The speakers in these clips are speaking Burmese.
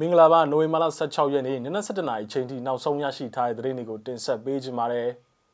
မင်္ဂလာပါနိုဝင်ဘာလ16ရက်နေ့နနက်7:00နာရီချိန်ထိနောက်ဆုံးရရှိထားတဲ့သတင်းတွေကိုတင်ဆက်ပေးကြပါမယ်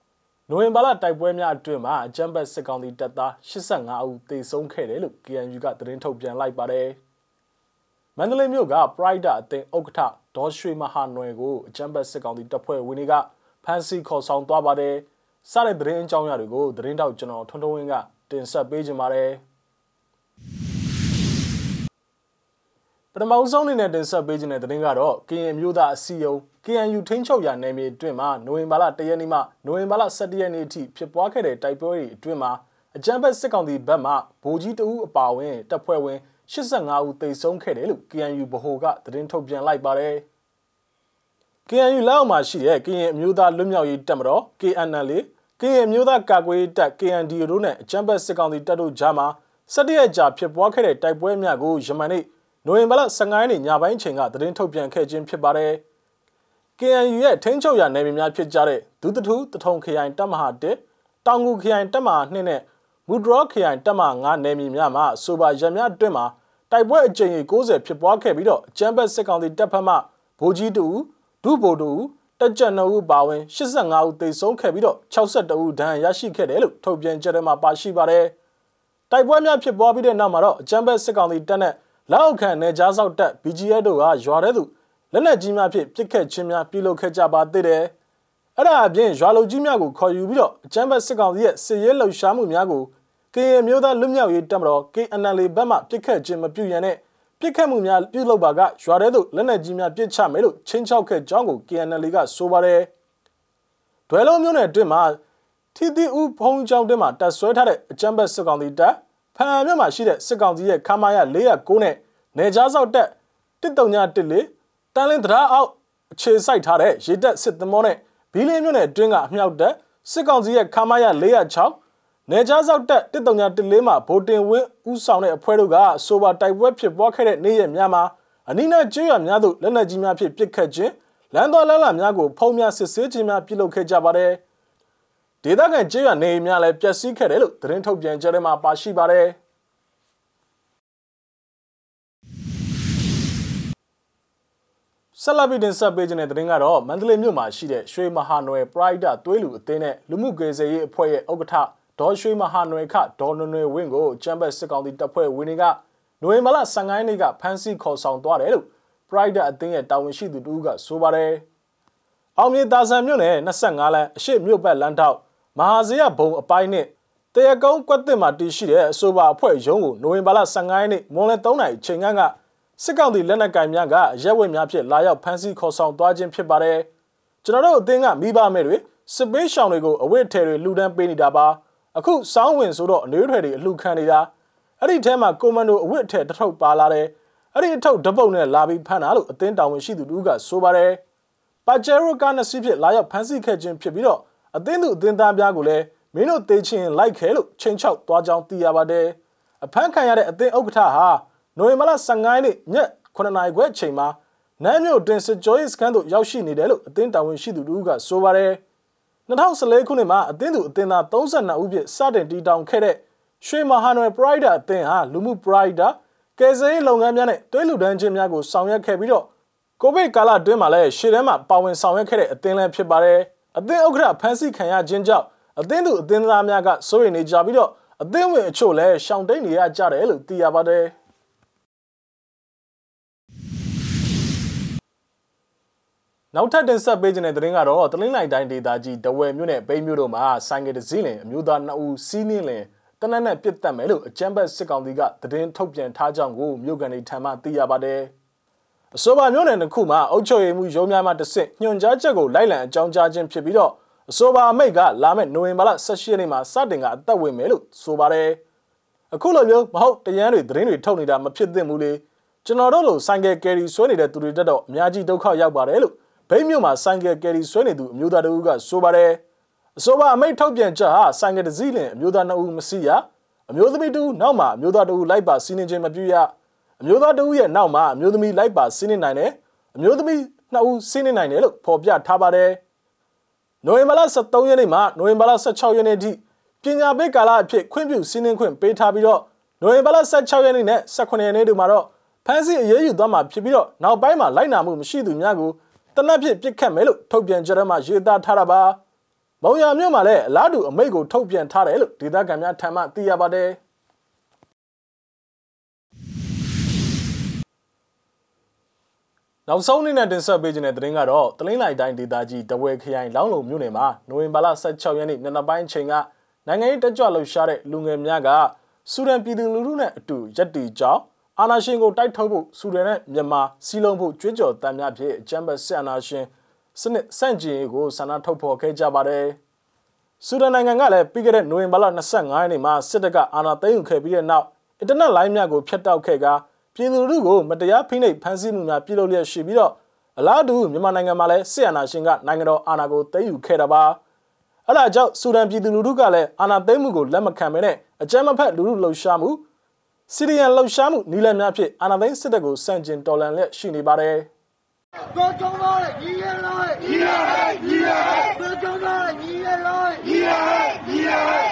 ။နိုဝင်ဘာလတိုက်ပွဲများအတွင်းမှာအကြမ်းဖက်စစ်ကောင်စီတပ်သား85ဦးသေဆုံးခဲ့တယ်လို့ KNU ကသတင်းထုတ်ပြန်လိုက်ပါတယ်။မန္တလေးမြို့က Pride အသင်းဥက္ကဋ္ဌဒေါ်ရွှေမဟာနွယ်ကိုအကြမ်းဖက်စစ်ကောင်စီတပ်ဖွဲ့ဝင်တွေကဖမ်းဆီးခေါ်ဆောင်သွားပါတယ်။စတဲ့သတင်းအကြောင်းအရာတွေကိုသတင်းတောက်ကျွန်တော်ထွန်းထွန်းဝင်းကတင်ဆက်ပေးကြပါမယ်။ ပထမဆုံးအနေနဲ့တင်ဆက်ပေးခြင်းတဲ့သတင်းကတော့ကရင်မျိုးသားအစည်းအရုံး KNU ထိန်းချုပ်ရာနယ်မြေအတွင်းမှာနိုဝင်ဘာလ၁ရက်နေ့မှနိုဝင်ဘာလ၁၇ရက်နေ့အထိဖြစ်ပွားခဲ့တဲ့တိုက်ပွဲတွေအတွင်းမှာအကြမ်းဖက်စစ်ကောင်စီဘက်မှဗိုလ်ကြီးတဦးအပါအဝင်တပ်ဖွဲ့ဝင်85ဦးသေဆုံးခဲ့တယ်လို့ KNU ဗဟိုကသတင်းထုတ်ပြန်လိုက်ပါတယ်။ KNU လက်အောက်မှာရှိတဲ့ကရင်အမျိုးသားလွတ်မြောက်ရေးတပ်မတော် KNL ကရင်အမျိုးသားကာကွယ်ရေးတပ် KNDO တို့နဲ့အကြမ်းဖက်စစ်ကောင်စီတပ်တို့ကြားမှာ၁၁ရက်ကြာဖြစ်ပွားခဲ့တဲ့တိုက်ပွဲများကိုယမနေ့နို ဝင်ဘာလ15ရက်နေ့ညပိုင်းချိန်ကသတင်းထုတ်ပြန်ခဲ့ခြင်းဖြစ်ပါတယ်။ KNU ရဲ့ထိန်းချုပ်ရာနယ်မြေများဖြစ်ကြတဲ့ဒုတထုတထုံခရိုင်တပ်မဟာ1တောင်ငူခရိုင်တပ်မဟာ2နဲ့မူဒရောခရိုင်တပ်မဟာ9နယ်မြေများမှာဆိုပါရမြအတွင်းမှာတိုက်ပွဲအကြိမ်60ဖြစ်ပွားခဲ့ပြီးတော့အကြမ်းဖက်စစ်ကောင်စီတပ်ဖက်မှဗိုလ်ကြီးတူဒုဗိုလ်တူတက်ကြွနှုတ်ပါဝင်85ဦးသေဆုံးခဲ့ပြီးတော့62ဦးဒဏ်ရာရရှိခဲ့တယ်လို့ထုတ်ပြန်ကြတဲ့မှာပါရှိပါတယ်။တိုက်ပွဲများဖြစ်ပွားပြီးတဲ့နောက်မှာတော့အကြမ်းဖက်စစ်ကောင်စီတပ်နဲ့ လက်အောက်ခံနယ်ကြားဆောက်တပ် BGF တို့ကရွာထဲသို့လက်နက်ကြီးများဖြင့်ပစ်ခတ်ခြင်းများပြုလုပ်ခဲ့ကြပါသေးတယ်။အဲ့ဒါအပြင်ရွာလုံကြီးများကိုခေါ်ယူပြီးတော့အကြမ်းဖက်စစ်ကောင်စီရဲ့စစ်ရေးလှုပ်ရှားမှုများကိုကရင်မျိုးသားလွတ်မြောက်ရေးတပ်မတော် KNL ဘက်မှပစ်ခတ်ခြင်းမပြုရန်နဲ့ပစ်ခတ်မှုများပြုလုပ်ပါကရွာထဲသို့လက်နက်ကြီးများပစ်ချမယ်လို့ချင်းချောက်ခဲ့ကြောင်းကို KNL ကဆိုပါတယ်။ဒွဲလုံးမျိုးနယ်အတွင်းမှာထီတီဦးဖုံးကြောင်းတွင်မှာတပ်ဆွဲထားတဲ့အကြမ်းဖက်စစ်ကောင်စီတပ် ဖန်မြို့မှာရှိတဲ့စစ်ကောင်စီရဲ့ခမာရ409နဲ့နေကြားဆောက်တက်1314တန်လင်းတရားအောက်အခြေစိုက်ထားတဲ့ရေတပ်စစ်သမောနဲ့ဘီလင်းမြို့နယ်အတွင်းကအမြောက်တပ်စစ်ကောင်စီရဲ့ခမာရ406နေကြားဆောက်တက်1314မှာဗိုလ်တင်ဝင်းဦးဆောင်တဲ့အဖွဲ့တို့ကဆိုပါတိုက်ပွဲဖြစ်ပွားခဲ့တဲ့နေ့ရက်များမှာအနိနာကျွရများသို့လက်နက်ကြီးများဖြင့်ပစ်ခတ်ခြင်းလမ်းတော်လမ်းလာများကိုဖုံးများစစ်ဆေးခြင်းများပြုလုပ်ခဲ့ကြပါတယ် ဒေသခံကျေးရွာနေအိမ်များလည်းပျက်စီးခဲ့တယ်လို့သတင်းထုတ်ပြန်ကြတဲ့မှာပါရှိပါတယ်ဆက်လက်ပြီးတင်ဆက်ပေးခြင်းတဲ့သတင်းကတော့မန္တလေးမြို့မှာရှိတဲ့ရွှေမဟာနွယ်ပရိုက်တာသွေးလူအသင်းနဲ့လူမှုကေစေရေးအဖွဲ့ရဲ့ဥက္ကဋ္ဌဒေါ်ရွှေမဟာနွယ်ခဒေါ်နွယ်နွယ်ဝင်းကိုချမ်းဘတ်စစ်ကောင်စီတပ်ဖွဲ့ဝင်တွေကနိုဝင်ဘာလ15ရက်နေ့ကဖမ်းဆီးခေါ်ဆောင်သွားတယ်လို့ပရိုက်တာအသင်းရဲ့တာဝန်ရှိသူတူကဆိုပါတယ်။အောင်မြေတာဆန်မြို့နယ်25လမ်းအရှိမြို့ပတ်လမ်းထောက် မဟာဇေယဘုံအပိုင်းနဲ့တရကုန်းကွက်တင်မှာတည်ရှိတဲ့အဆိုပါအဖွဲ့ရုံးကိုနိုဝင်ဘာလ15ရက်နေ့မွန်လယ်3နာရီချိန်ခန့်ကစစ်ကောင်စီလက်နက်ကင်များကရက်ဝက်များဖြင့်လာရောက်ဖမ်းဆီးခေါ်ဆောင်သွားခြင်းဖြစ်ပါတယ်။ကျွန်တော်တို့အသင်းကမိဘမဲ့တွေစစ်ပေးရှောင်တွေကိုအဝတ်ထည်တွေလှူဒန်းပေးနေတာပါ။အခုစောင်းဝင်ဆိုတော့အနှွေးထည်တွေအလှူခံနေတာအဲ့ဒီထဲမှာကွန်မန်ဒိုအဝတ်ထည်တစ်ထုပ်ပါလာတယ်။အဲ့ဒီအထုပ်ဓပုတ်နဲ့လာပြီးဖမ်းတာလို့အသင်းတာဝန်ရှိသူတို့ကဆိုပါတယ်။ပါဂျေရိုကားနစီဖြင့်လာရောက်ဖမ်းဆီးခဲ့ခြင်းဖြစ်ပြီးတော့ အသင်းသူအသင်းသားများကိုလည်းမင်းတို့တေးချင်းလိုက်ခဲလို့ချိန်ချောက်သွားကြောင်းသိရပါတယ်။အဖမ်းခံရတဲ့အသင်းဥက္ကဋ္ဌဟာနိုဝင်ဘာလ15ရက်နေ့ည9နာရီခွဲအချိန်မှာနန်းမြို့တွင်စစ်ကြောရေးစခန်းသို့ရောက်ရှိနေတယ်လို့အသင်းတာဝန်ရှိသူတို့ကဆိုပါတယ်2014ခုနှစ်မှာအသင်းသူအသင်းသား32ဦးဖြင့်စတင်တည်ထောင်ခဲ့တဲ့ရွှေမဟာနွယ်ပရိုက်ဒါအသင်းဟာလူမှုပရိုက်ဒါကယ်ဆယ်ရေးလုပ်ငန်းများနဲ့တွဲလူဒန်းချင်းများကိုဆောင်ရွက်ခဲ့ပြီးတော့ကိုဗစ်ကာလအတွင်းမှာလည်းရှေ့တန်းမှာပါဝင်ဆောင်ရွက်ခဲ့တဲ့အသင်းလည်းဖြစ်ပါတယ် အသင်းဥက္ကဋ္ဌဖမ်းဆီးခံရခြင်းကြောင့်အသင်းသူအသင်းသားများကစိုးရိမ်နေကြပြီးတော့အသင်းဝင်အချို့လည်းရှောင်တိတ်နေရကြတယ်လို့သိရပါတယ်နောက်ထပ်တင်ဆက်ပေးခြင်းတဲ့သတင်းကတော့တလင်းလိုက်တိုင်းဒေသကြီးတဝယ်မြို့နယ်ဘိန်းမြို့တို့မှာဆိုင်ကယ်တစ်စီးလင်အမျိုးသား2ဦးစီးနင်းလင်တနက်နဲ့ပြစ်တက်မယ်လို့အကြမ်းဖက်စစ်ကောင်စီကသတင်းထုတ်ပြန်ထားကြောင်းကိုမြို့ကန်တွေထံမှသိရပါတယ်။ အဆိုပါမြို့နယ်တစ်ခုမှာအုပ်ချုပ်ရေးမှုရုံးများမှတဆင့်ညွှန်ကြားချက်ကိုလိုက်လံအကြောင်းကြားခြင်းဖြစ်ပြီးတော့အဆိုပါအမိတ်ကလာမယ့်နိုဝင်ဘာလ18ရက်နေ့မှာစတင်ကအသက်ဝင်မယ်လို့ဆိုပါတယ်။အခုလိုမျိုးမဟုတ်တရန်တွေသတင်းတွေထုတ်နေတာမဖြစ်သင့်ဘူးလေ။ကျွန်တော်တို့လိုဆိုင်ကယ်ကယ်ရီဆွဲနေတဲ့သူတွေတက်တော့အများကြီးဒုက္ခရောက်ပါတယ်လို့ဗိတ်မြို့မှာဆိုင်ကယ်ကယ်ရီဆွဲနေသူအမျိုးသားတဦးကဆိုပါတယ်အဆိုပါအမိတ်ထုတ်ပြန်ချက်ဟာဆိုင်ကယ်တစ်စီးလင်အမျိုးသား2ဦးမစီရအမျိုးသမီးတူနောက်မှာအမျိုးသားတူလိုက်ပါစီးနှင်းခြင်းမပြုရ အမျိုးသားတူရဲ့နောက်မှာအမျိုးသမီးလိုက်ပါစီးနှင်းနိုင်တယ်အမျိုးသမီး2ဦးစီးနှင်းနိုင်တယ်လို့ဖော်ပြထားပါတယ်နိုဝင်ဘာလ23ရက်နေ့မှနိုဝင်ဘာလ16ရက်နေ့ထိပညာပေးကာလအဖြစ်ခွင့်ပြုစီးနှင်းခွင့်ပေးထားပြီးတော့နိုဝင်ဘာလ16ရက်နေ့နဲ့18ရက်နေ့တို့မှာတော့ဖမ်းဆီးအရေးယူသွားမှာဖြစ်ပြီးတော့နောက်ပိုင်းမှာလိုက်နာမှုမရှိသူများကိုတနက်ဖြစ်ပစ်ခတ်မယ်လို့ထုတ်ပြန်ကြတဲ့မှာရေးသားထားတာပါမုံရမြို့မှာလည်းအလားတူအမိန့်ကိုထုတ်ပြန်ထားတယ်လို့ဒေသခံများထံမှသိရပါတယ် နောက်ဆုံးအနေနဲ့တင်ဆက်ပေးခြင်းတဲ့သတင်းကတော့တလင်းလိုက်တိုင်းဒေသကြီးတဝဲခရိုင်လောင်းလုံမြို့နယ်မှာနိုဝင်ဘာလ16ရက်နေ့နံနက်ပိုင်းချိန်ကနိုင်ငံရေးတက်ကြွလှုပ်ရှားတဲ့လူငယ်များကစူဒန်ပြည်သူလူထုနဲ့အတူရက်တီကြောင်းအာနာရှင်ကိုတိုက်ထုတ်ဖို့စူဒန်နဲ့မြန်မာစီလုံးဖို့ကြွေးကြော်တမ်းများဖြင့်အကြမ်းဖက်ဆက်အာနာရှင်စနစ်စန့်ကျင်ရေးကိုဆန္ဒထုတ်ဖော်ခဲ့ကြပါတယ်။စူဒန်နိုင်ငံကလည်းပြီးခဲ့တဲ့နိုဝင်ဘာလ25ရက်နေ့မှာစစ်တပ်ကအာဏာသိမ်းယူခဲ့ပြီးတဲ့နောက်အင်တာနက်လိုင်းများကိုဖျက်တောက်ခဲ့ကာ ပြည်သူလူထုကိုမတရားဖိနှိပ်ဖမ်းဆီးမှုများပြုလုပ်လျက်ရှိပြီးတော့အလားတူမြန်မာနိုင်ငံမှာလည်းစစ်အာဏာရှင်ကနိုင်ငံတော်အာဏာကိုသိမ်းယူခဲ့တာပါအဲ့ဒါကြောင့်ဆူဒန်ပြည်သူလူထုကလည်းအာဏာသိမ်းမှုကိုလက်မခံဘဲနဲ့အကြမ်းမဖက်လူထုလှုပ်ရှားမှုစီရီယံလှုပ်ရှားမှုနီလန်များဖြင့်အာဏာသိမ်းစစ်တပ်ကိုစန့်ကျင်တော်လှန်လျက်ရှိနေပါတယ်ကိုကြုံတော့ညီရလိုက်ညီရလိုက်ညီရလိုက်ကိုကြုံတော့ညီရလိုက်ညီရလိုက်ညီရလိုက်